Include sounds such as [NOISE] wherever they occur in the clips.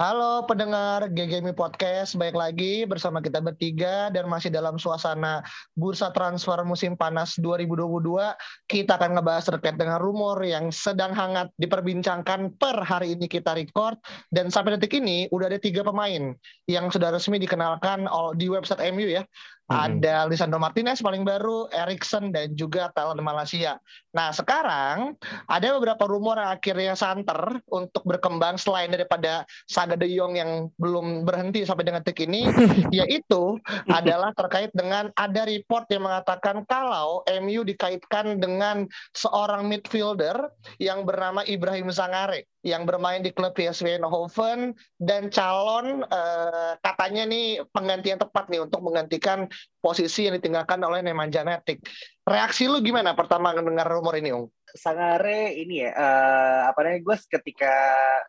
Halo pendengar GGMI Podcast, baik lagi bersama kita bertiga dan masih dalam suasana bursa transfer musim panas 2022. Kita akan ngebahas terkait dengan rumor yang sedang hangat diperbincangkan per hari ini kita record. Dan sampai detik ini udah ada tiga pemain yang sudah resmi dikenalkan di website MU ya. Hmm. Ada Lisandro Martinez paling baru, Erikson dan juga talent Malaysia. Nah sekarang ada beberapa rumor yang akhirnya santer untuk berkembang selain daripada saga De Jong yang belum berhenti sampai dengan detik ini, [LAUGHS] yaitu adalah terkait dengan ada report yang mengatakan kalau MU dikaitkan dengan seorang midfielder yang bernama Ibrahim Sangare yang bermain di klub PSV Eindhoven dan calon eh, katanya nih pengganti yang tepat nih untuk menggantikan posisi yang ditinggalkan oleh Nemanja Matic. Reaksi lu gimana pertama mendengar rumor ini, Ung? Sangare ini ya, eh, apa namanya, gue ketika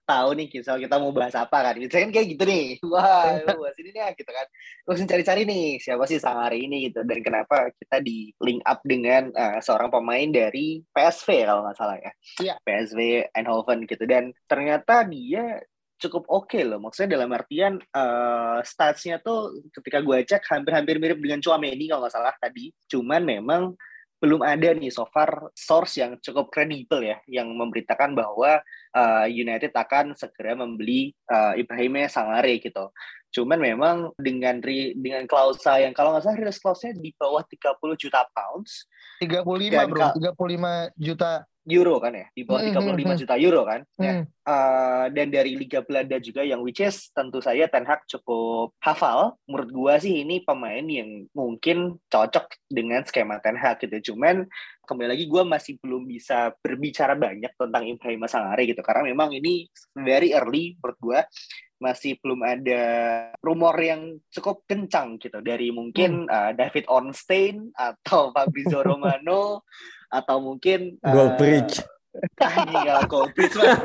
tahu nih, misal kita mau bahas apa kan, biasanya kan kayak gitu nih, [LAUGHS] wah, lu bahas ini nih, gitu kan. Gue langsung cari-cari nih, siapa sih Sangare ini, gitu, dan kenapa kita di link up dengan eh, seorang pemain dari PSV, kalau nggak salah ya. Iya. PSV Eindhoven, gitu, dan ternyata dia cukup oke loh, maksudnya dalam artian eh statsnya tuh ketika gue cek hampir-hampir mirip dengan Chouameni kalau nggak salah tadi, cuman memang belum ada nih so far source yang cukup kredibel ya yang memberitakan bahwa uh, United akan segera membeli uh, Ibrahim Sangare gitu. Cuman memang dengan ri, dengan klausa yang kalau nggak salah release clause-nya di bawah 30 juta pounds 35 Dan bro, Kak- 35 juta. Euro kan ya di bawah Hmm, hmm, 35 hmm. juta euro kan. Ya. Hmm. Uh, dan dari Liga Belanda juga yang which is tentu saja Ten Hag cukup hafal. Menurut gua sih ini pemain yang mungkin cocok dengan skema Ten Hag gitu. Cuman kembali lagi gua masih belum bisa berbicara banyak tentang Ibrahim Sangare gitu karena memang ini very early menurut gua masih belum ada rumor yang cukup kencang gitu dari mungkin uh, David Ornstein atau Fabrizio [LAUGHS] Romano atau mungkin uh, Goldbridge. Tinggal Goldbridge mah.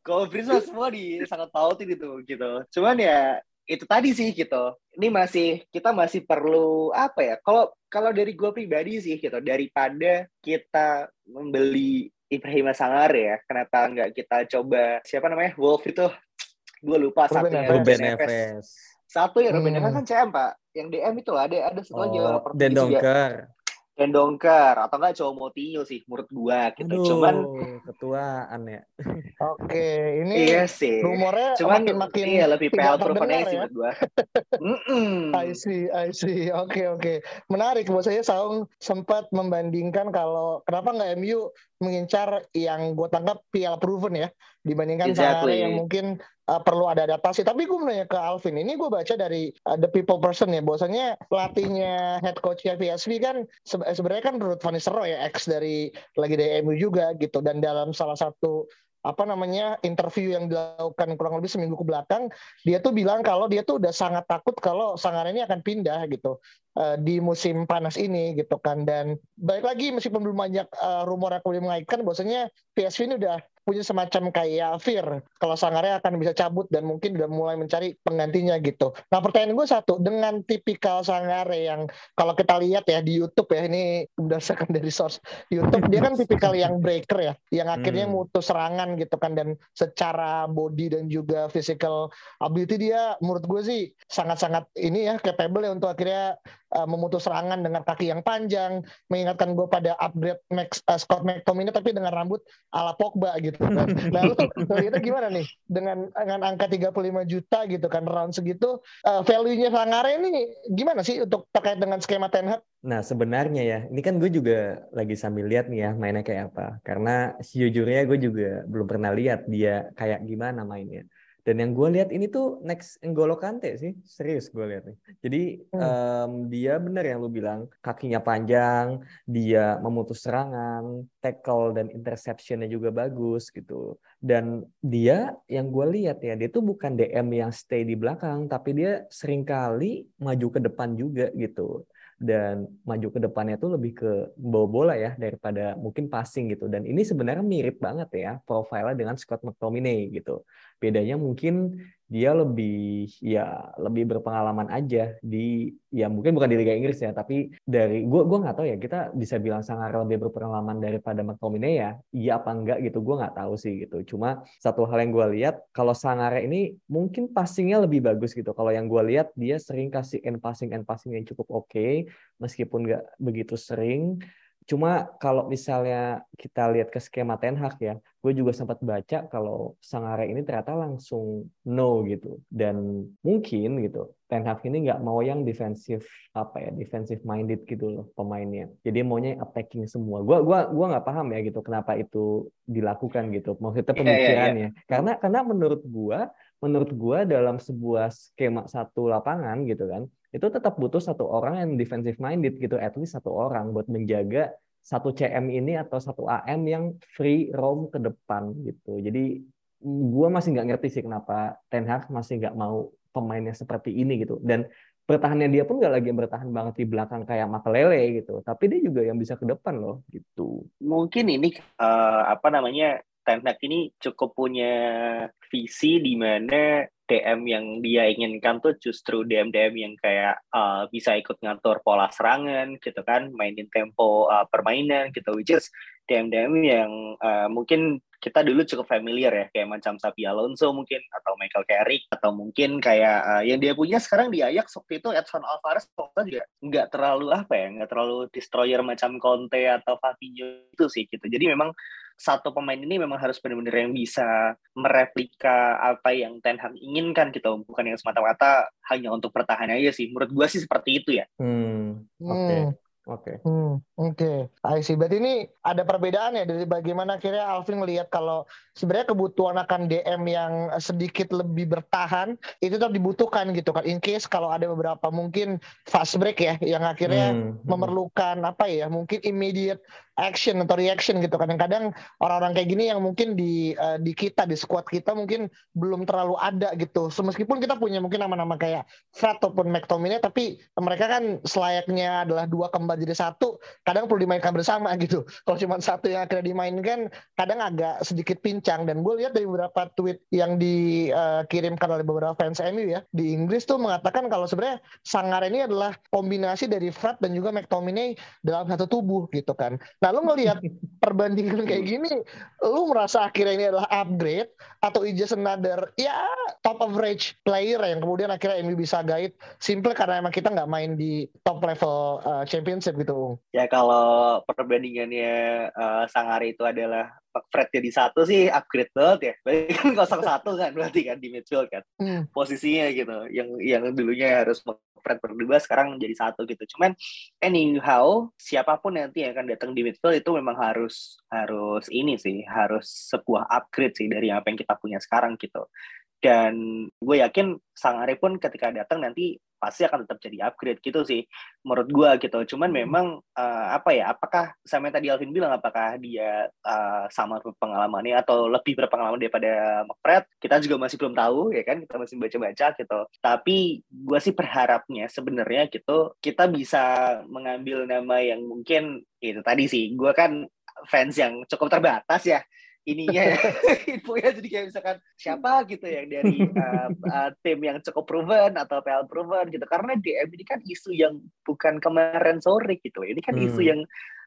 Goldbridge mah semua di sangat pautin itu gitu. Cuman ya itu tadi sih gitu. Ini masih kita masih perlu apa ya? Kalau kalau dari gue pribadi sih gitu daripada kita membeli Ibrahim Sangar ya, kenapa nggak kita coba siapa namanya Wolf itu? Gue lupa Ruben satunya. Ruben Neves. Satu ya Ruben Hmm. Neves kan CM pak. Yang DM itu ada ada satu lagi Oh, Portugis dan juga. Dongker. Atau enggak Joe Moutinho sih menurut gua gitu. Aduh, Cuman ketuaan ya. Oke, ini iya sih. rumornya Cuman makin-makin iya lebih terdengar Provenance sih ya. menurut gua. [LAUGHS] Mm-mm. I see, I see. Oke, oke. Menarik. Buat saya Saung sempat membandingkan kalau kenapa nggak MU mengincar yang gue tangkap PL proven ya dibandingkan Exactly. yang mungkin uh, perlu ada adaptasi. Tapi gue nanya ke Alvin. Ini gue baca dari uh, The People Person ya. Bahwasanya pelatihnya head coachnya PSV kan se- sebenarnya kan Ruud van Nistelrooy ya ex dari lagi dari MU juga gitu. Dan dalam salah satu apa namanya interview yang dilakukan kurang lebih seminggu ke belakang dia tuh bilang kalau dia tuh udah sangat takut kalau Sangare ini akan pindah gitu eh, di musim panas ini gitu kan dan balik lagi meskipun belum banyak eh, rumor yang kemudian mengaitkan bahwasanya PSV ini udah punya semacam kayak fear kalau Sangare akan bisa cabut dan mungkin udah mulai mencari penggantinya gitu. Nah pertanyaan gue satu dengan tipikal Sangare yang kalau kita lihat ya di YouTube ya ini berdasarkan dari source YouTube dia kan tipikal yang breaker ya yang akhirnya Hmm. mutus serangan gitu kan dan secara body dan juga physical ability dia menurut gue sih sangat-sangat ini ya capable ya untuk akhirnya uh, memutus serangan dengan kaki yang panjang mengingatkan gue pada upgrade Max, uh, Scott McTominay tapi dengan rambut ala Pogba gitu kan. [LAUGHS] Nah, lu ngeliatnya gimana nih dengan dengan angka 35 juta gitu kan round segitu uh, value-nya Sangare ini gimana sih untuk terkait dengan skema Ten Hag? Nah, sebenarnya ya, ini kan gue juga lagi sambil lihat nih ya mainnya kayak apa. Karena sejujurnya gue juga belum pernah lihat dia kayak gimana mainnya. Dan yang gue lihat ini tuh next N'Golo Kante sih, serius gue lihat nih. Jadi hmm. um, dia benar yang lu bilang, kakinya panjang, dia memutus serangan, tackle dan interceptionnya juga bagus gitu. Dan dia yang gue lihat ya, dia tuh bukan DM yang stay di belakang, tapi dia sering kali maju ke depan juga gitu dan maju ke depannya tuh lebih ke bawa bola ya daripada mungkin passing gitu dan ini sebenarnya mirip banget ya profilnya dengan Scott McTominay gitu bedanya mungkin dia lebih ya lebih berpengalaman aja di ya mungkin bukan di Liga Inggris ya tapi dari gua gua nggak tahu ya kita bisa bilang sangat lebih berpengalaman daripada McTominay ya iya apa enggak gitu gua nggak tahu sih gitu. Cuma satu hal yang gua lihat kalau Sangare ini mungkin passingnya lebih bagus gitu. Kalau yang gua lihat dia sering kasih end passing end passing yang cukup oke okay, meskipun nggak begitu sering Cuma kalau misalnya kita lihat ke skema Ten Hag ya, gue juga sempat baca kalau Sangare ini ternyata langsung no gitu. Dan mungkin gitu, Ten Hag ini nggak mau yang defensif apa ya, defensive minded gitu loh pemainnya. Jadi maunya attacking semua. Gue gua gua nggak paham ya gitu kenapa itu dilakukan gitu. Maksudnya pemikirannya. Yeah, yeah, yeah. Karena karena menurut gue, menurut gue dalam sebuah skema satu lapangan gitu kan, itu tetap butuh satu orang yang defensive minded gitu, at least satu orang buat menjaga satu CM ini atau satu AM yang free roam ke depan gitu. Jadi gue masih nggak ngerti sih kenapa Ten Hag masih nggak mau pemainnya seperti ini gitu. Dan pertahanannya dia pun nggak lagi bertahan banget di belakang kayak Makelele gitu. Tapi dia juga yang bisa ke depan loh gitu. Mungkin ini uh, apa namanya Ten Hag ini cukup punya visi di mana DM yang dia inginkan tuh justru DM-DM yang kayak uh, bisa ikut ngatur pola serangan gitu kan, mainin tempo uh, permainan gitu, which is DM-DM yang uh, mungkin kita dulu cukup familiar ya, kayak macam Sapi Alonso mungkin, atau Michael Carrick, atau mungkin kayak uh, yang dia punya sekarang di Ajax waktu itu Edson Alvarez waktu juga nggak terlalu apa ya, nggak terlalu destroyer macam Conte atau Fabinho itu sih gitu. Jadi memang satu pemain ini memang harus benar-benar yang bisa mereplika apa yang Ten Hag inginkan gitu, bukan yang semata-mata hanya untuk pertahanan aja sih. Menurut gua sih seperti itu ya. Hmm, Oke. Okay. Hmm. Oke. Okay. Hmm, Oke, okay. I see. Berarti ini ada perbedaan ya dari bagaimana akhirnya Alvin melihat kalau sebenarnya kebutuhan akan DM yang sedikit lebih bertahan itu tetap dibutuhkan gitu kan. In case kalau ada beberapa mungkin fast break ya yang akhirnya hmm, hmm. memerlukan apa ya mungkin immediate action atau reaction gitu. Kadang-kadang orang-orang kayak gini yang mungkin di uh, di kita di squad kita mungkin belum terlalu ada gitu. Meskipun kita punya mungkin nama-nama kayak Fred ataupun McTominay tapi mereka kan selayaknya adalah dua kembar jadi satu kadang perlu dimainkan bersama [LAUGHS] gitu. Kalau cuma satu yang akhirnya dimainkan kadang agak sedikit pincang. Dan gue lihat dari beberapa tweet yang dikirimkan oleh beberapa fans MU ya di Inggris tuh mengatakan kalau sebenarnya Sangar ini adalah kombinasi dari Fred dan juga McTominay dalam satu tubuh gitu kan. Nah, lu ngelihat perbandingan kayak gini, lu merasa akhirnya ini adalah upgrade atau is just another ya top average player yang kemudian akhirnya MU bisa guide simple karena emang kita nggak main di top level uh, championship gitu. Ya kalau perbandingannya uh, Sangari itu adalah Fred jadi satu sih upgrade banget ya. Berarti kan kosong satu kan berarti kan di midfield kan. Hmm. Posisinya gitu. Yang yang dulunya harus Fred berdua sekarang jadi satu gitu. Cuman anyhow siapa pun nanti yang akan datang di midfield itu memang harus harus ini sih harus sebuah upgrade sih dari apa yang kita punya sekarang gitu. Dan gue yakin Sang Ari pun ketika datang nanti pasti akan tetap jadi upgrade gitu sih menurut gua gitu. Cuman hmm. memang uh, apa ya apakah sama yang tadi Alvin bilang apakah dia uh, sama pengalamannya atau lebih berpengalaman daripada McFred kita juga masih belum tahu ya kan? Kita masih baca-baca gitu. Tapi gua sih berharapnya sebenarnya gitu kita bisa mengambil nama yang mungkin itu tadi sih. Gua kan fans yang cukup terbatas ya ininya ya [LAUGHS] infonya. Jadi kayak misalkan siapa gitu yang dari uh, [LAUGHS] uh, tim yang cukup proven atau PL proven gitu. Karena DM ini kan isu yang bukan kemarin sore gitu ini kan hmm. isu yang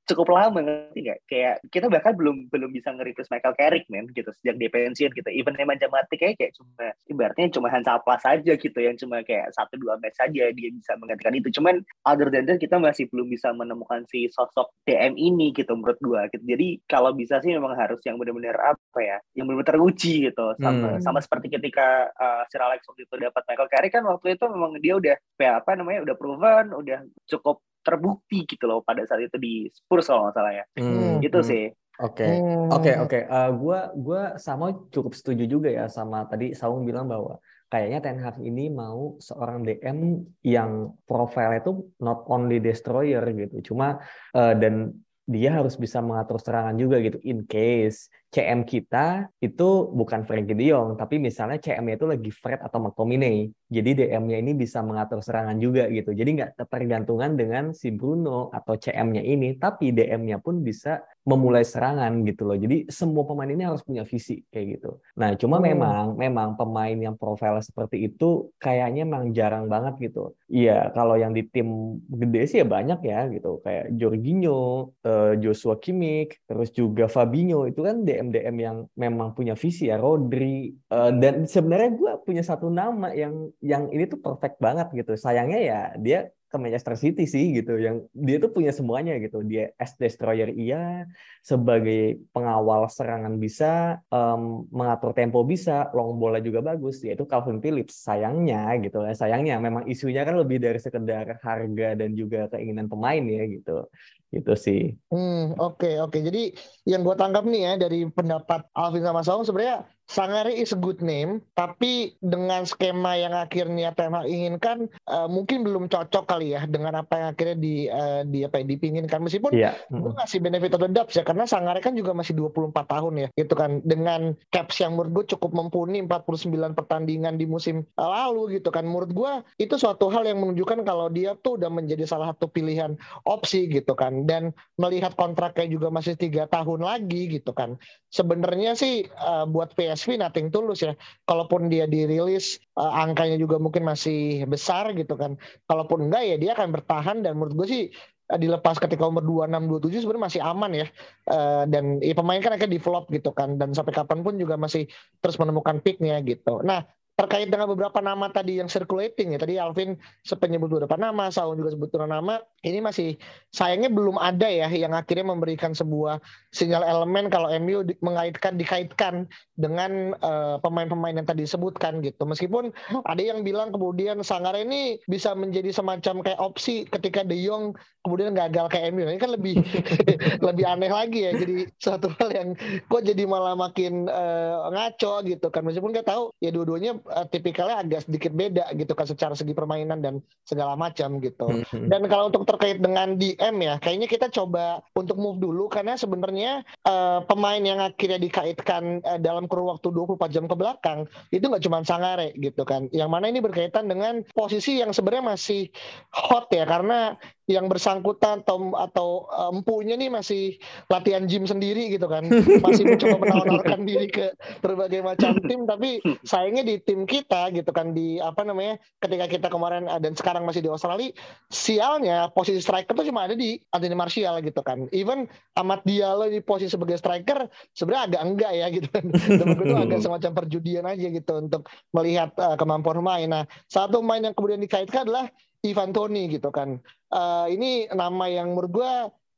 cukup lama ngerti nggak? Kayak kita bahkan belum belum bisa nge Michael Carrick men gitu sejak dia pensiun gitu. Even emang mati kayak kayak cuma ibaratnya cuma Hansa Plus saja gitu yang cuma kayak satu dua match saja dia bisa menggantikan itu. Cuman other than that kita masih belum bisa menemukan si sosok DM ini gitu menurut gua gitu. Jadi kalau bisa sih memang harus yang benar-benar apa ya yang benar-benar teruji gitu sama hmm. sama seperti ketika uh, Sir Alex waktu itu dapat Michael Carrick kan waktu itu memang dia udah apa namanya udah proven udah cukup terbukti gitu loh pada saat itu di Spurs kalau nggak salah ya. Hmm. Gitu hmm. sih. Oke, oke, oke. Eh, gua gua sama cukup setuju juga ya sama tadi Saung bilang bahwa kayaknya Ten Hag ini mau seorang DM yang profile itu not only destroyer gitu, cuma uh, dan dia harus bisa mengatur serangan juga gitu in case CM kita itu bukan Frankie De Jong, tapi misalnya CM-nya itu lagi Fred atau McTominay. Jadi DM-nya ini bisa mengatur serangan juga gitu. Jadi nggak ketergantungan dengan si Bruno atau CM-nya ini, tapi DM-nya pun bisa memulai serangan gitu loh. Jadi semua pemain ini harus punya visi kayak gitu. Nah, cuma hmm. memang memang pemain yang profil seperti itu kayaknya memang jarang banget gitu. Iya, kalau yang di tim gede sih ya banyak ya gitu. Kayak Jorginho, eh, Joshua Kimmich, terus juga Fabinho itu kan DM DM yang memang punya visi ya Rodri uh, dan sebenarnya gue punya satu nama yang yang ini tuh perfect banget gitu sayangnya ya dia ke Manchester City sih gitu yang dia tuh punya semuanya gitu dia as destroyer iya sebagai pengawal serangan bisa um, mengatur tempo bisa long bola juga bagus yaitu Calvin Phillips sayangnya gitu ya sayangnya memang isunya kan lebih dari sekedar harga dan juga keinginan pemain ya gitu itu sih. Hmm, oke okay, oke. Okay. Jadi yang gue tangkap nih ya dari pendapat Alvin sama Saung sebenarnya Sangare is a good name, tapi dengan skema yang akhirnya Tema inginkan uh, mungkin belum cocok kali ya dengan apa yang akhirnya di uh, di apa ya, dipinginkan. Meskipun yeah. gue ngasih benefit of the doubt ya karena Sangare kan juga masih 24 tahun ya gitu kan. Dengan caps yang menurut gue cukup mumpuni 49 pertandingan di musim lalu gitu kan. Menurut gue itu suatu hal yang menunjukkan kalau dia tuh udah menjadi salah satu pilihan opsi gitu kan. Dan melihat kontraknya juga masih tiga tahun lagi gitu kan. Sebenarnya sih uh, buat PS PSV nothing tulus ya. Kalaupun dia dirilis uh, angkanya juga mungkin masih besar gitu kan. Kalaupun enggak ya dia akan bertahan dan menurut gue sih uh, dilepas ketika umur 26 27 sebenarnya masih aman ya. Uh, dan ya, pemain kan akan develop gitu kan dan sampai kapan pun juga masih terus menemukan peaknya gitu. Nah, terkait dengan beberapa nama tadi yang circulating ya tadi Alvin sepenyebut beberapa nama Saung juga sebut nama ini masih sayangnya belum ada ya yang akhirnya memberikan sebuah sinyal elemen kalau MU di, mengaitkan dikaitkan dengan pemain pemain-pemain yang tadi disebutkan gitu meskipun ada yang bilang kemudian Sangare ini bisa menjadi semacam kayak opsi ketika De Jong kemudian gagal ke MU ini kan lebih [LAUGHS] lebih aneh lagi ya jadi satu hal yang kok jadi malah makin uh, ngaco gitu kan meskipun kita tahu ya dua-duanya uh, tipikalnya agak sedikit beda gitu kan secara segi permainan dan segala macam gitu. Hmm. Dan kalau untuk terkait dengan DM ya, kayaknya kita coba untuk move dulu karena sebenarnya uh, pemain yang akhirnya dikaitkan uh, dalam kurun waktu 24 jam ke belakang itu nggak cuma Sangare gitu kan. Yang mana ini berkaitan dengan posisi yang sebenarnya masih hot ya karena yang bersangkutan atau atau empunya nih masih latihan gym sendiri gitu kan masih [LAUGHS] mencoba menawarkan diri ke berbagai macam tim tapi sayangnya di tim kita gitu kan di apa namanya ketika kita kemarin dan sekarang masih di Australia sialnya posisi striker tuh cuma ada di Anthony Martial gitu kan. Even Amat Diallo di posisi sebagai striker sebenarnya agak enggak ya gitu kan. [LAUGHS] Dan itu agak semacam perjudian aja gitu untuk melihat uh, kemampuan main nah satu main yang kemudian dikaitkan adalah Ivan Toni gitu kan. Uh, ini nama yang menurut gue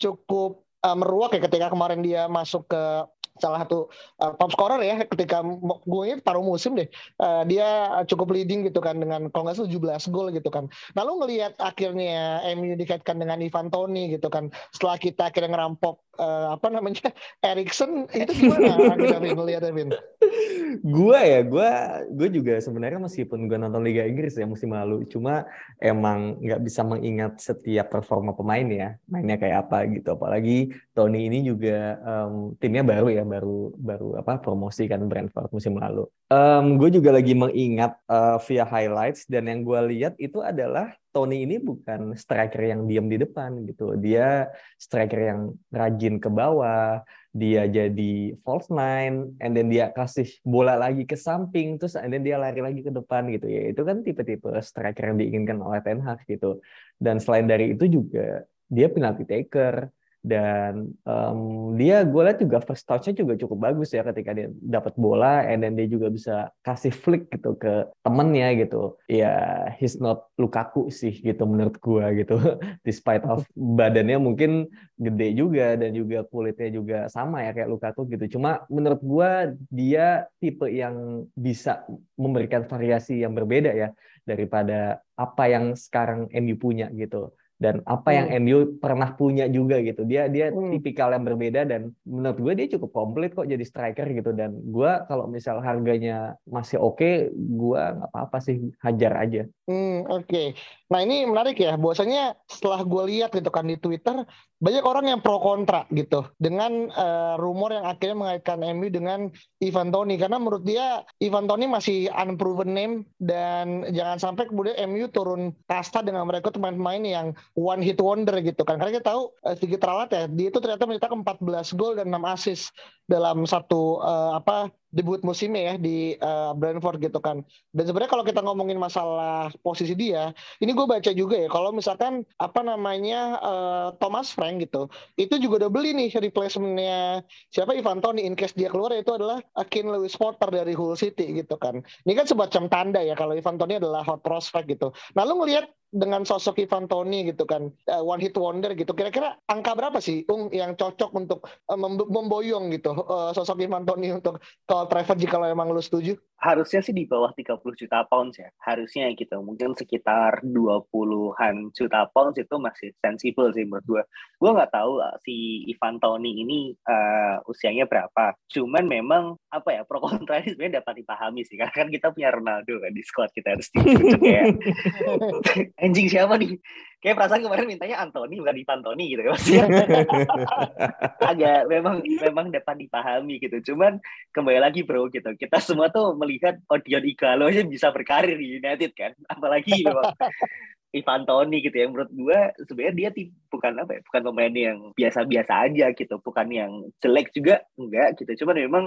cukup uh, meruak ya ketika kemarin dia masuk ke salah satu uh, top scorer ya ketika gue paruh musim deh uh, dia cukup leading gitu kan dengan kalau nggak salah 17 gol gitu kan. Nah lu ngelihat akhirnya MU dikaitkan dengan Ivan Toni gitu kan setelah kita akhirnya ngerampok uh, apa namanya [LAUGHS] Erikson itu gimana David ngelihat David? Gua ya, gua gue juga sebenarnya meskipun gue nonton Liga Inggris ya musim lalu, cuma emang nggak bisa mengingat setiap performa pemain ya, mainnya kayak apa gitu. Apalagi Tony ini juga um, timnya baru ya, baru baru apa promosi kan Brentford musim lalu. Um, gue juga lagi mengingat uh, via highlights dan yang gue lihat itu adalah Tony ini bukan striker yang diam di depan gitu. Dia striker yang rajin ke bawah, dia jadi false nine, and then dia kasih bola lagi ke samping, terus and then dia lari lagi ke depan gitu ya. Itu kan tipe-tipe striker yang diinginkan oleh Ten Hag gitu. Dan selain dari itu juga dia penalti taker dan um, dia gue lihat juga first touch-nya juga cukup bagus ya ketika dia dapat bola and then dia juga bisa kasih flick gitu ke temennya gitu. Ya he's not Lukaku sih gitu menurut gue gitu. [LAUGHS] Despite of badannya mungkin gede juga dan juga kulitnya juga sama ya kayak Lukaku gitu. Cuma menurut gue dia tipe yang bisa memberikan variasi yang berbeda ya daripada apa yang sekarang MU punya gitu dan apa yang Hmm. MU pernah punya juga gitu. Dia dia Hmm. tipikal yang berbeda dan menurut gue dia cukup komplit kok jadi striker gitu dan gue kalau misal harganya masih oke, gue nggak apa-apa sih hajar aja. Hmm, oke. Nah ini menarik ya, bahwasanya setelah gue lihat gitu kan di Twitter, banyak orang yang pro kontra gitu dengan eh, rumor yang akhirnya mengaitkan MU dengan Ivan Toni karena menurut dia Ivan Toni masih unproven name dan jangan sampai kemudian MU turun kasta dengan mereka pemain-pemain yang one hit wonder gitu kan. Karena kita tahu eh, sedikit ralat ya, dia itu ternyata mencetak 14 gol dan 6 assist dalam satu eh, apa debut musimnya ya di eh, Brentford gitu kan. Dan sebenarnya kalau kita ngomongin masalah posisi dia, ini gue baca juga ya kalau misalkan apa namanya eh, Thomas Frank gitu itu juga udah beli nih replacementnya siapa? Ivan Toni in case dia keluar itu adalah Akin Lewis Potter dari Hull City gitu kan. Ini kan semacam tanda ya kalau Ivan Toni adalah hot prospect gitu. Nah lu ngelihat dengan sosok Ivan Toni gitu kan eh, one hit wonder gitu kira-kira angka berapa sih Ung yang cocok untuk mem- memboyong gitu eh, sosok Ivan Toni untuk Old Trafford jika lo emang lu setuju? Harusnya sih di bawah 30 juta pounds ya. Harusnya gitu. Mungkin sekitar 20-an juta pounds itu masih sensibel sih menurut gue gue nggak tahu uh, si Ivan Toni ini uh, usianya berapa. Cuman memang apa ya pro kontra ini sebenarnya dapat dipahami sih. Karena kan kita punya Ronaldo kan di squad kita. Harus dibujuk kayak [LAUGHS] anjing siapa nih kayak perasaan kemarin mintanya Anthony bukan Ivan Toni gitu kan [LAUGHS] agak memang memang dapat dipahami gitu. Cuman kembali lagi bro gitu. Kita semua tuh melihat Odion Igalo aja bisa berkarir di United kan? Apalagi memang [LAUGHS] Ivan Toni gitu ya. Menurut gue sebenarnya dia bukan apa ya bukan pemain yang biasa-biasa aja gitu bukan yang jelek juga enggak gitu. Cuman memang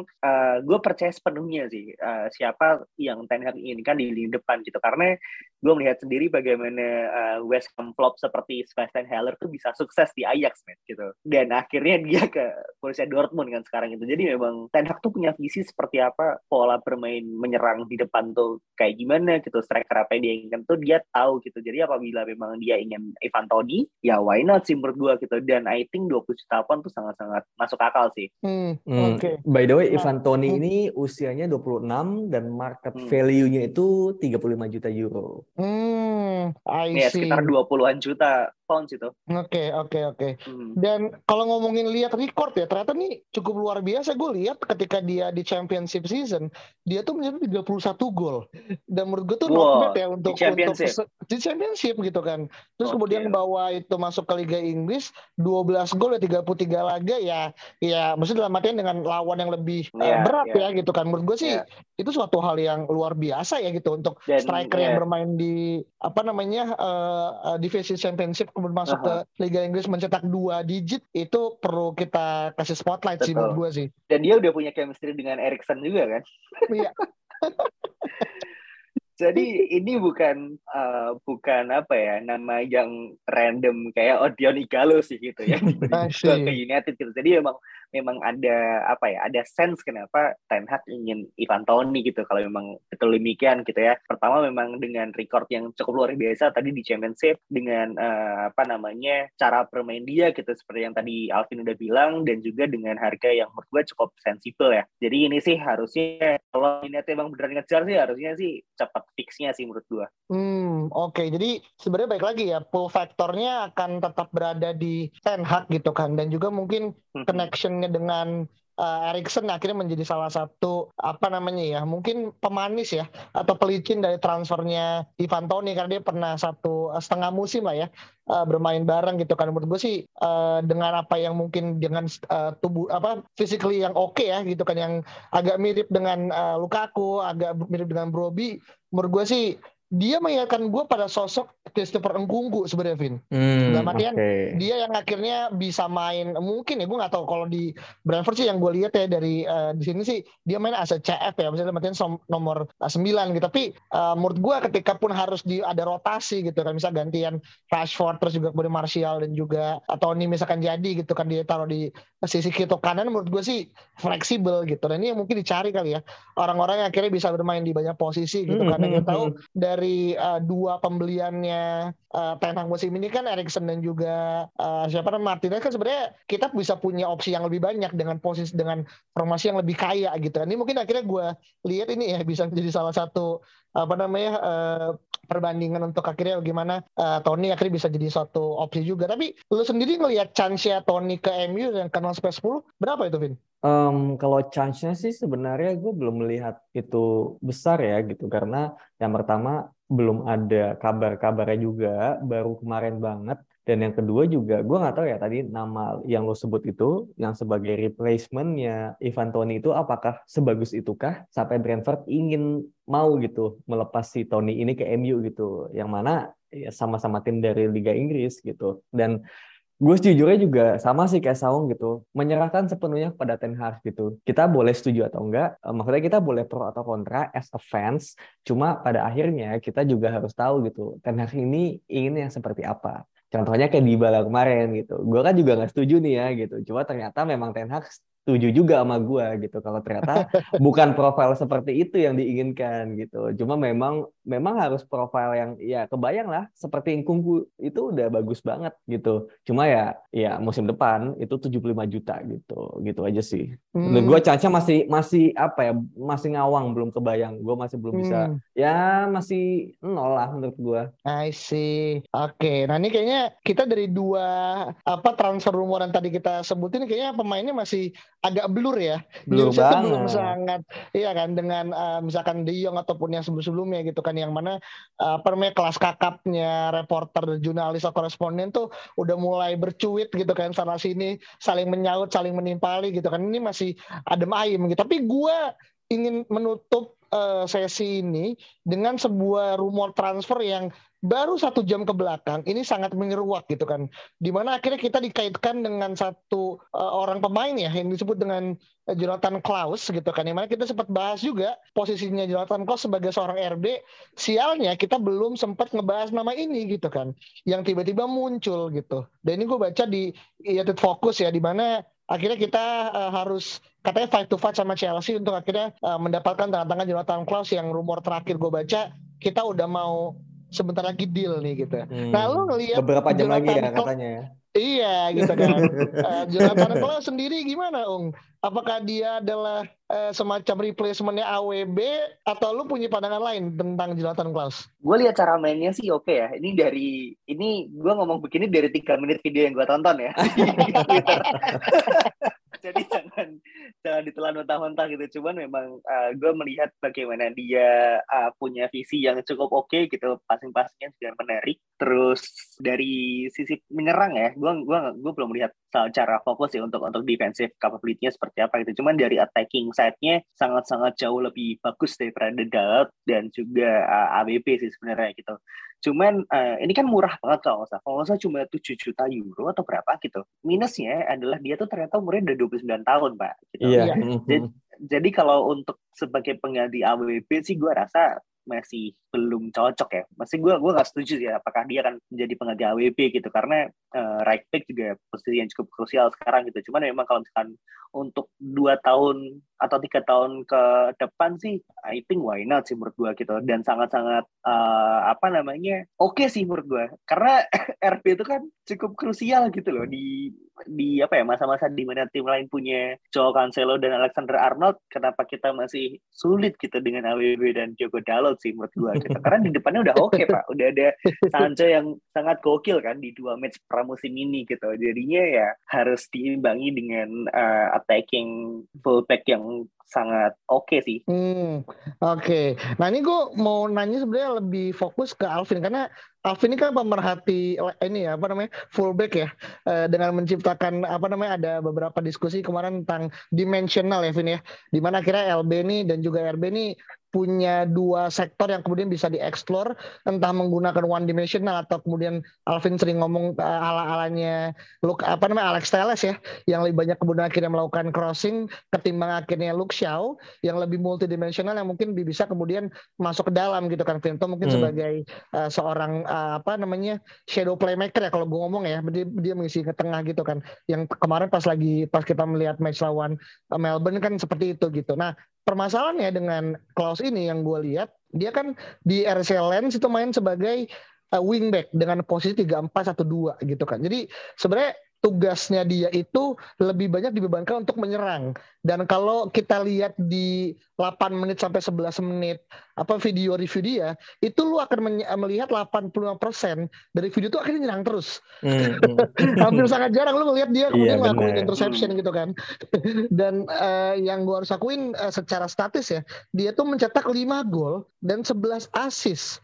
gue percaya sepenuhnya sih uh, siapa yang Ten Hag inginkan di lini depan gitu. Karena gue melihat sendiri bagaimana uh, West Ham flop seperti Sebastian Haller tuh bisa sukses di Ajax man, gitu. Dan akhirnya dia ke Borussia Dortmund kan sekarang itu jadi memang Ten Hag tuh punya visi seperti apa pola bermain menyerang di depan tuh kayak gimana gitu striker apa yang dia inginkan tuh dia tahu gitu. Jadi apabila memang dia ingin Ivan Toni ya why sih menurut gue gitu dan I think 20 juta pound tuh sangat-sangat masuk akal sih hmm, Hmm, oke By the way, Nah, Ivan Toni hmm. ini usianya 26 dan market Hmm. value-nya itu 35 juta euro. Hmm, I ya see. sekitar 20-an juta pounds itu Oke, oke, oke. Hmm. Dan kalau ngomongin lihat record ya, ternyata nih cukup luar biasa. Gue lihat ketika dia di championship season, dia tuh mencetak 31 gol. Dan menurut gue tuh not Wow, bad ya untuk di championship. untuk di championship gitu kan. Terus Oke. kemudian bawa itu masuk ke Liga Inggris, 12 gol ya 33 laga ya ya maksudnya dalam artian dengan lawan yang lebih eh, Iya, berat iya. ya gitu kan. Menurut gue sih Iya. itu suatu hal yang luar biasa ya gitu untuk Dan, striker yang iya. bermain di apa namanya eh, divisi championship kemudian masuk ke Liga Inggris mencetak dua digit itu perlu kita kasih spotlight sih Betul. menurut gue sih. dan dia udah punya chemistry dengan Erikson juga kan Iya. [LAUGHS] Jadi ini bukan uh, bukan apa ya nama yang random kayak Odion Igalo sih gitu ya [LAUGHS] ke, United gitu. Jadi memang memang ada apa ya ada sense kenapa Ten Hag ingin Ivan Toni gitu kalau memang betul demikian gitu ya. Pertama memang dengan record yang cukup luar biasa tadi di Championship dengan uh, apa namanya cara bermain dia gitu seperti yang tadi Alvin udah bilang dan juga dengan harga yang menurut gue cukup sensibel ya. Jadi ini sih harusnya kalau United emang beneran ngejar sih harusnya sih cepat fixnya sih menurut gua. Hmm, oke. Jadi sebenarnya baik lagi ya, pull faktornya akan tetap berada di Ten Hag gitu kan, dan juga mungkin Hmm. Connectionnya dengan uh, Erikson akhirnya menjadi salah satu apa namanya ya, mungkin pemanis ya atau pelicin dari transfernya Ivan Toni karena dia pernah satu uh, setengah musim lah ya uh, bermain bareng gitu kan. Menurut gue sih uh, dengan apa yang mungkin dengan uh, tubuh apa physically yang oke ya gitu kan yang agak mirip dengan uh, Lukaku, agak mirip dengan Broby menurut gue sih dia mengingatkan gue pada sosok Christopher Engkunggu sebenarnya Vin. Hmm, Dalam artian, oke. Dia yang akhirnya bisa main mungkin ya gue nggak tahu kalau di Brentford sih yang gue lihat ya dari eh, di sini sih dia main as a CF ya misalnya dalam artian som- nomor eh, 9 gitu. Tapi eh, menurut gue ketika pun harus di ada rotasi gitu kan misal gantian Rashford terus juga kemudian Martial dan juga atau ini misalkan jadi gitu kan dia taruh di sisi kiri atau kanan menurut gue sih fleksibel gitu. Dan ini yang mungkin dicari kali ya orang-orang yang akhirnya bisa bermain di banyak posisi gitu Hmm, karena hmm, tahu hmm. dari dari uh, dua pembeliannya uh, Ten Hag musim ini kan Erikson dan juga uh, siapa namanya Martinez kan sebenarnya kita bisa punya opsi yang lebih banyak dengan posisi dengan formasi yang lebih kaya gitu. Ini mungkin akhirnya gue lihat ini ya bisa menjadi salah satu apa namanya uh, perbandingan untuk akhirnya bagaimana uh, Tony akhirnya bisa jadi suatu opsi juga. Tapi lu sendiri ngelihat chance-nya Tony ke MU yang kenal sampai 10 berapa itu Vin? Um, kalau chance-nya sih sebenarnya gue belum melihat itu besar ya gitu karena yang pertama belum ada kabar-kabarnya juga baru kemarin banget dan yang kedua juga gue nggak tahu ya tadi nama yang lo sebut itu yang sebagai replacementnya Ivan Toni itu apakah sebagus itukah sampai Brentford ingin mau gitu melepas si Tony ini ke MU gitu yang mana ya sama-sama tim dari Liga Inggris gitu. Dan gue sejujurnya juga sama sih kayak Saung gitu menyerahkan sepenuhnya kepada Ten Hag gitu. Kita boleh setuju atau enggak eh, maksudnya kita boleh pro atau kontra as a fans cuma pada akhirnya kita juga harus tahu gitu Ten Hag ini ingin yang seperti apa Contohnya kayak di Bala kemarin gitu. Gue kan juga nggak setuju nih ya gitu. Cuma ternyata memang Ten Hag setuju juga sama gue gitu. Kalau ternyata [LAUGHS] bukan profil seperti itu yang diinginkan gitu. Cuma memang memang harus profil yang ya kebayang lah seperti Ingkungku itu udah bagus banget gitu. Cuma ya ya musim depan itu 75 juta gitu. Gitu aja sih. Hmm. gue caca masih masih apa ya masih ngawang belum kebayang. Gue masih belum bisa hmm. ya masih nol lah menurut gue I see. Oke okay. nah ini kayaknya kita dari dua apa transfer rumor yang tadi kita sebutin kayaknya pemainnya masih agak blur ya. Blur banget. belum sangat iya kan dengan uh, misalkan De Jong ataupun yang sebelum-sebelumnya gitu kan yang mana uh, apa namanya kelas kakapnya reporter jurnalis atau koresponden tuh udah mulai bercuit gitu kan sana sini saling menyaut, saling menimpali gitu kan. Ini masih adem ayem gitu. Tapi gua ingin menutup uh, sesi ini dengan sebuah rumor transfer yang baru satu jam ke belakang ini sangat menyeruak gitu kan. Di mana akhirnya kita dikaitkan dengan satu uh, orang pemain ya yang disebut dengan uh, Jonathan Klaus gitu kan. Di mana kita sempat bahas juga posisinya Jonathan Klaus sebagai seorang RB sialnya kita belum sempat ngebahas nama ini gitu kan yang tiba-tiba muncul gitu. Dan ini gue baca di United Focus ya di mana akhirnya kita uh, harus katanya fight to fight sama Chelsea untuk akhirnya uh, mendapatkan tanda tangan Jonathan Klaus yang rumor terakhir gue baca kita udah mau sebentar lagi deal nih gitu. Hmm. Nah lu ngelihat beberapa jam Jonathan lagi ya katanya ya. Iya gitu kan. uh, Jonathan Klaus sendiri gimana Ung? Apakah dia adalah uh, semacam replacementnya AWB atau lu punya pandangan lain tentang Jonathan Klaus? Gue lihat cara mainnya sih oke ya. Ini dari ini gue ngomong begini dari tiga menit video yang gue tonton ya. [LAUGHS] ditelan mentah-mentah gitu. Cuman memang uh, eh, gue melihat bagaimana dia uh, punya visi yang cukup oke okay, gitu passing-passingnya juga menarik. Terus dari sisi menyerang ya gue gua gue belum melihat secara fokus ya untuk untuk defensive capability-nya seperti apa gitu. Cuman dari attacking side-nya sangat-sangat jauh lebih bagus daripada Dalot dan juga uh, ABP sih sebenarnya gitu Cuman uh, ini kan murah banget kalau nggak salah. Kalau nggak salah cuma 7 juta euro atau berapa gitu. Minusnya adalah dia tuh ternyata umurnya udah 29 tahun, Pak. Gitu. Iya. Jadi, jadi kalau untuk sebagai pengganti AWB sih gue rasa masih belum cocok ya. Masih gue gue nggak setuju ya apakah dia akan menjadi pengganti AWP gitu karena uh, right back juga posisi yang cukup krusial sekarang gitu. Cuman memang kalau misalkan untuk dua tahun atau tiga tahun ke depan sih, I think why not sih menurut gue gitu. Dan sangat-sangat uh, apa namanya oke okay sih menurut gue karena [LAUGHS] RP itu kan cukup krusial gitu loh di di apa ya masa-masa di mana tim lain punya Joao Cancelo dan Alexander Arnold kenapa kita masih sulit gitu dengan AWB dan Diogo Dalot sih menurut gue gitu. karena di depannya udah oke okay, pak udah ada Sancho yang sangat gokil kan di dua match pramusim ini gitu jadinya ya harus diimbangi dengan uh, attacking fullback yang long sangat oke okay sih. Hmm, oke. Okay. Nah ini gue mau nanya sebenarnya lebih fokus ke Alvin karena Alvin ini kan pemerhati ini ya apa namanya fullback ya uh, dengan menciptakan apa namanya ada beberapa diskusi kemarin tentang dimensional ya Vin ya di mana akhirnya LB ini dan juga RB ini punya dua sektor yang kemudian bisa dieksplor entah menggunakan one dimensional atau kemudian Alvin sering ngomong uh, ala-alanya look apa namanya Alex Telles ya yang lebih banyak kemudian akhirnya melakukan crossing ketimbang akhirnya Luke Shaw yang lebih multidimensional yang mungkin bisa kemudian masuk ke dalam gitu kan Vinto mungkin hmm. sebagai uh, seorang uh, apa namanya shadow playmaker ya kalau gue ngomong ya dia, dia mengisi ke tengah gitu kan yang kemarin pas lagi pas kita melihat match lawan Melbourne kan seperti itu gitu nah permasalahannya dengan Klaus ini yang gue lihat dia kan di RC Lens itu main sebagai uh, wingback dengan posisi 3-4-1-2 gitu kan. Jadi sebenarnya tugasnya dia itu lebih banyak dibebankan untuk menyerang. Dan kalau kita lihat di 8 menit sampai 11 menit apa video review dia, itu lu akan melihat 85% dari video itu akhirnya nyerang terus. Hmm. [LAUGHS] Hampir sangat jarang lu melihat dia kemudian yeah, ngelakuin interception gitu kan. [LAUGHS] dan uh, yang gua harus akuin uh, secara statis ya, dia tuh mencetak 5 gol dan 11 assist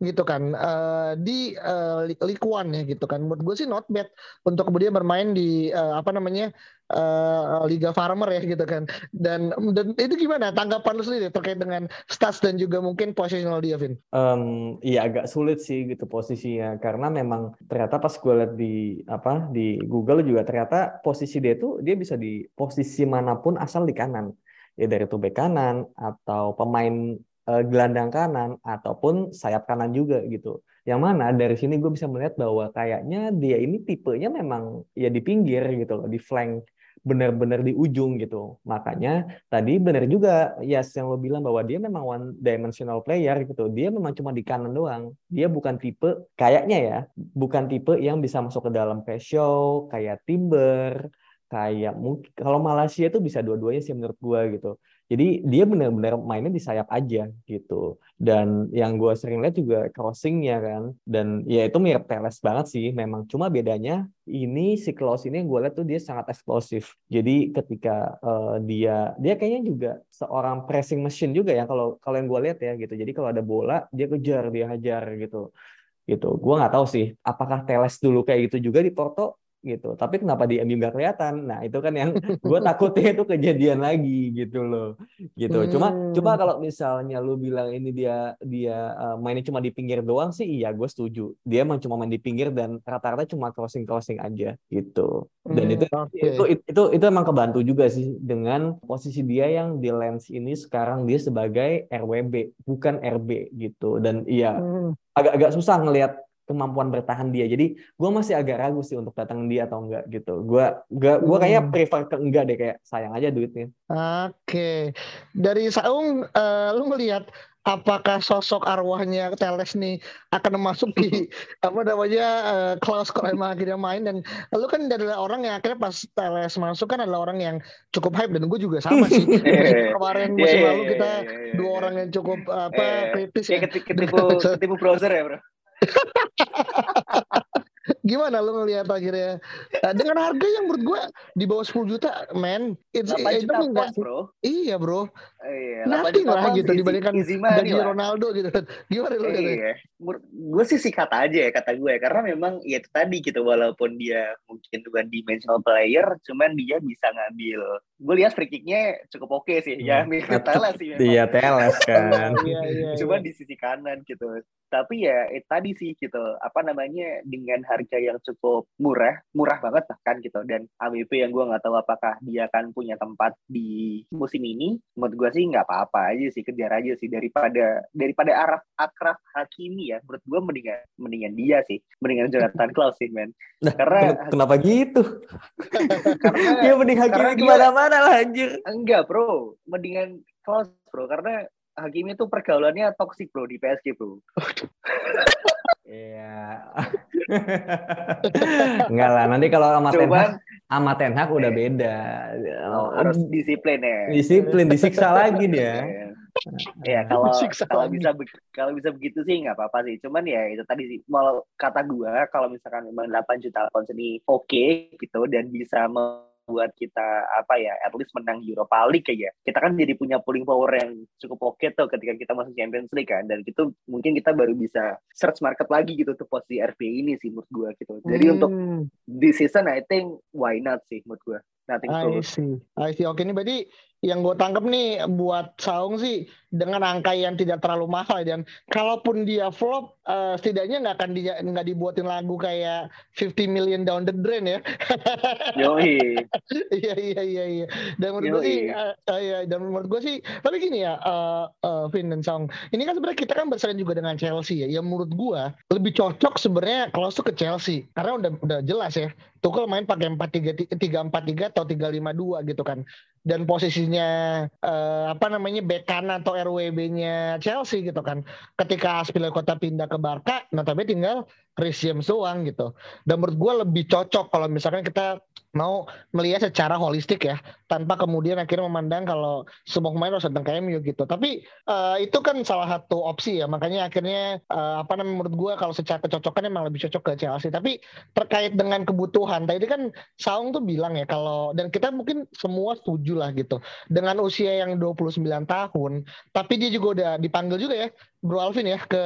gitu kan. Uh, di uh, League One ya gitu kan. Menurut gue sih not bad untuk kemudian bermain di uh, apa namanya uh, Liga Farmer ya gitu kan. Dan dan itu gimana tanggapan lu sendiri terkait dengan stats dan juga mungkin positional dia Vin? Um, iya agak sulit sih gitu posisinya. Karena memang ternyata pas gue lihat di apa di Google juga ternyata posisi dia tuh dia bisa di posisi mana pun asal di kanan. Ya dari tuh bek kanan atau pemain uh, gelandang kanan ataupun sayap kanan juga gitu. Yang mana dari sini gue bisa melihat bahwa kayaknya dia ini tipenya memang ya di pinggir gitu loh, di flank benar-benar di ujung gitu. Makanya tadi benar juga Yas yang lo bilang bahwa dia memang one dimensional player gitu. Dia memang cuma di kanan doang. Dia bukan tipe kayaknya ya, bukan tipe yang bisa masuk ke dalam show kayak Timber, kayak mungkin kalau Malaysia itu bisa dua-duanya sih menurut gue gitu. Jadi dia benar-benar mainnya di sayap aja gitu. Dan yang gue sering lihat juga crossingnya kan. Dan ya itu mirip Teles banget sih memang. Cuma bedanya ini si Klaus ini yang gue lihat tuh dia sangat eksplosif. Jadi ketika uh, dia dia kayaknya juga seorang pressing machine juga ya kalau kalau yang gue lihat ya gitu. Jadi kalau ada bola dia kejar dia hajar gitu gitu. Gue nggak tahu sih apakah Teles dulu kayak gitu juga di Porto gitu. Tapi kenapa di MU nggak kelihatan? Nah itu kan yang [LAUGHS] gue takutnya itu kejadian lagi gitu loh. Gitu. Hmm. Cuma cuma kalau misalnya lu bilang ini dia dia uh, mainnya cuma di pinggir doang sih, iya gue setuju. Dia emang cuma main di pinggir dan rata-rata cuma crossing crossing aja gitu. Dan hmm, itu, okay. itu itu itu itu emang kebantu juga sih dengan posisi dia yang di lens ini sekarang dia sebagai RWB bukan RB gitu. Dan iya hmm. agak-agak susah ngelihat kemampuan bertahan dia. Jadi gue masih agak ragu sih untuk datang dia atau enggak gitu. Gue gue gue kayak hmm. prefer ke enggak deh kayak sayang aja duitnya. Oke. Okay. Dari Saung uh, lu melihat apakah sosok arwahnya Teles nih akan masuk di [LAUGHS] apa namanya uh, Klaus kalau emang akhirnya main dan lu kan adalah orang yang akhirnya pas Teles masuk kan adalah orang yang cukup hype dan gue juga sama sih kemarin musim lalu kita dua orang yang cukup apa kritis ya ketipu [LAUGHS] ketipu browser ya bro Gimana lo ngelihat akhirnya nah, dengan harga yang menurut gue di bawah 10 juta, man, it's, itu enggak, bro. Iya bro, iya, nothing lah gitu dibandingkan gaji Ronaldo gitu. [LAUGHS] Gimana lo iya. Gue sih sikat aja ya kata gue, karena memang ya itu tadi gitu, walaupun dia mungkin bukan dimensional player, cuman dia bisa ngambil. Gue lihat free kicknya cukup oke okay sih, ya hmm. mirip Teles sih. Iya Teles kan. [LAUGHS] iya, iya, Cuma iya. di sisi kanan gitu tapi ya eh, tadi sih gitu apa namanya dengan harga yang cukup murah murah banget bahkan gitu dan AWP yang gue nggak tahu apakah dia akan punya tempat di musim ini menurut gue sih nggak apa-apa aja sih kejar aja sih. Daripada daripada arah akrab Hakimi ya menurut gue mendingan mendingan dia sih. Mendingan Jonathan [LAUGHS] Klaus sih men. Nah, karena kenapa gitu? [LAUGHS] Karena [LAUGHS] ya mending Hakimi ke mana-mana lah anjir. Enggak bro. Mendingan Klaus bro. Karena Hakimi itu pergaulannya toksik bro di PSG bro. Iya. [LAUGHS] Enggak lah, nanti kalau sama Ten Hag, sama Ten Hag udah beda. Oh, harus disiplin ya. Disiplin, disiksa lagi dia. ya kalau kalau bisa kalau bisa begitu sih nggak apa-apa sih. Cuman ya itu tadi sih mau kata gua kalau misalkan memang 8 juta pound ini oke okay, gitu dan bisa buat kita apa ya at least menang Europa League kayak ya kita kan jadi punya pulling power yang cukup oke okay tuh ketika kita masuk Champions League kan. Dan itu mungkin kita baru bisa search market lagi gitu tuh posisi RP ini sih menurut gue gitu. Jadi hmm. untuk di season I think why not sih menurut gue nothing I see. I see. Oke okay, ini berarti yang gue tangkap nih buat Saung sih dengan angka yang tidak terlalu mahal dan kalaupun dia flop uh, setidaknya nggak akan dia nggak dibuatin lagu kayak 50 million down the drain ya. [LAUGHS] Yoi. Iya iya iya iya. Dan menurut gue sih uh, uh, ya, dan menurut gue sih tapi gini ya uh, uh, Vin dan Saung ini kan sebenarnya kita kan bersaing juga dengan Chelsea ya. Yang menurut gue lebih cocok sebenarnya kalau tuh ke Chelsea karena udah udah jelas ya. Tuchel main pakai empat tiga tiga empat tiga atau tiga lima dua gitu kan dan posisinya uh, apa namanya bek kanan atau RWB-nya Chelsea gitu kan. Ketika Aspilicueta pindah ke Barca, notabene tinggal Chris James doang gitu. Dan menurut gue lebih cocok kalau misalkan kita mau melihat secara holistik ya tanpa kemudian akhirnya memandang kalau semua pemain harus datang ke MU gitu. Tapi uh, itu kan salah satu opsi ya makanya akhirnya uh, apa namanya menurut gue kalau secara kecocokan emang lebih cocok ke Chelsea. Tapi terkait dengan kebutuhan tadi kan Saung tuh bilang ya kalau dan kita mungkin semua setuju lah gitu dengan usia yang 29 tahun tapi dia juga udah dipanggil juga ya Bro Alvin ya ke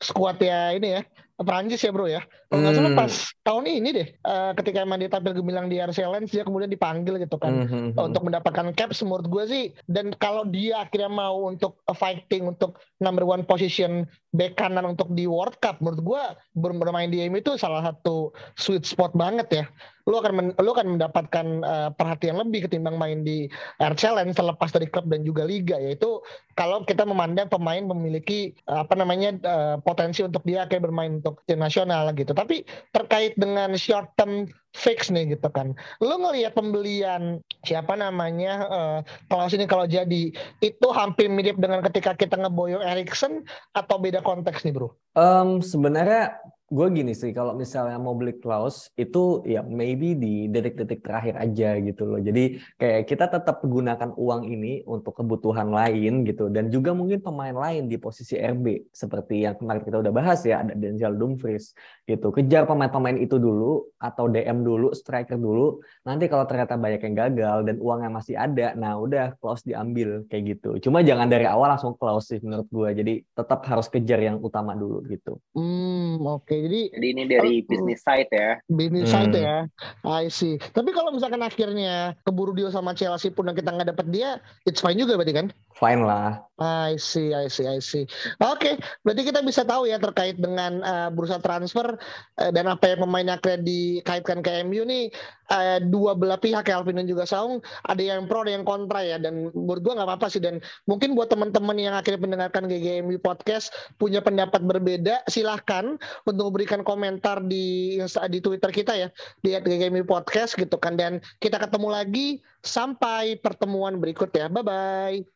skuad ya ini ya Perancis ya bro ya. Kalau nggak salah hmm. pas tahun ini deh, uh, ketika emang dia tampil gemilang di RC Lens, dia kemudian dipanggil gitu kan mm-hmm. untuk mendapatkan cap. Menurut gue sih, dan kalau dia akhirnya mau untuk fighting untuk number one position back kanan untuk di World Cup, menurut gue bermain di MU itu salah satu sweet spot banget ya lu akan men, lu akan mendapatkan uh, perhatian lebih ketimbang main di Air Challenge terlepas dari klub dan juga liga yaitu kalau kita memandang pemain memiliki uh, apa namanya uh, potensi untuk dia kayak bermain untuk tim nasional gitu. Tapi terkait dengan short term fix nih gitu kan. Lu ngelihat pembelian siapa namanya uh, kalau sini kalau jadi itu hampir mirip dengan ketika kita ngeboyong Erikson atau beda konteks nih, Bro? Um, sebenarnya gue gini sih kalau misalnya mau beli Klaus itu ya maybe di detik-detik terakhir aja gitu loh. Jadi kayak kita tetap gunakan uang ini untuk kebutuhan lain gitu. Dan juga mungkin pemain lain di posisi RB seperti yang kemarin kita udah bahas ya ada Denzel Dumfries gitu. Kejar pemain-pemain itu dulu atau DM dulu striker dulu. Nanti kalau ternyata banyak yang gagal dan uangnya masih ada nah udah Klaus diambil kayak gitu. Cuma jangan dari awal langsung Klaus sih menurut gue jadi tetap harus kejar yang utama dulu gitu. Hmm oke. okay jadi jadi ini dari uh, bisnis side ya. Bisnis hmm. side ya. I see. Tapi kalau misalkan akhirnya keburu deal sama Chelsea pun dan kita nggak dapat dia, it's fine juga berarti kan? Fine lah. I see, I see, I see. Oke, okay. berarti kita bisa tahu ya terkait dengan uh, bursa transfer uh, dan apa yang pemain akhirnya dikaitkan ke MU nih uh, dua belah pihak Alvin dan juga Saung. Ada yang pro ada yang kontra ya. Dan menurut gue nggak apa-apa sih. Dan mungkin buat teman-teman yang akhirnya mendengarkan GGMU podcast punya pendapat berbeda silahkan untuk memberikan komentar di di Twitter kita ya. Di GGMU podcast gitu kan. Dan kita ketemu lagi sampai pertemuan berikut ya. Bye bye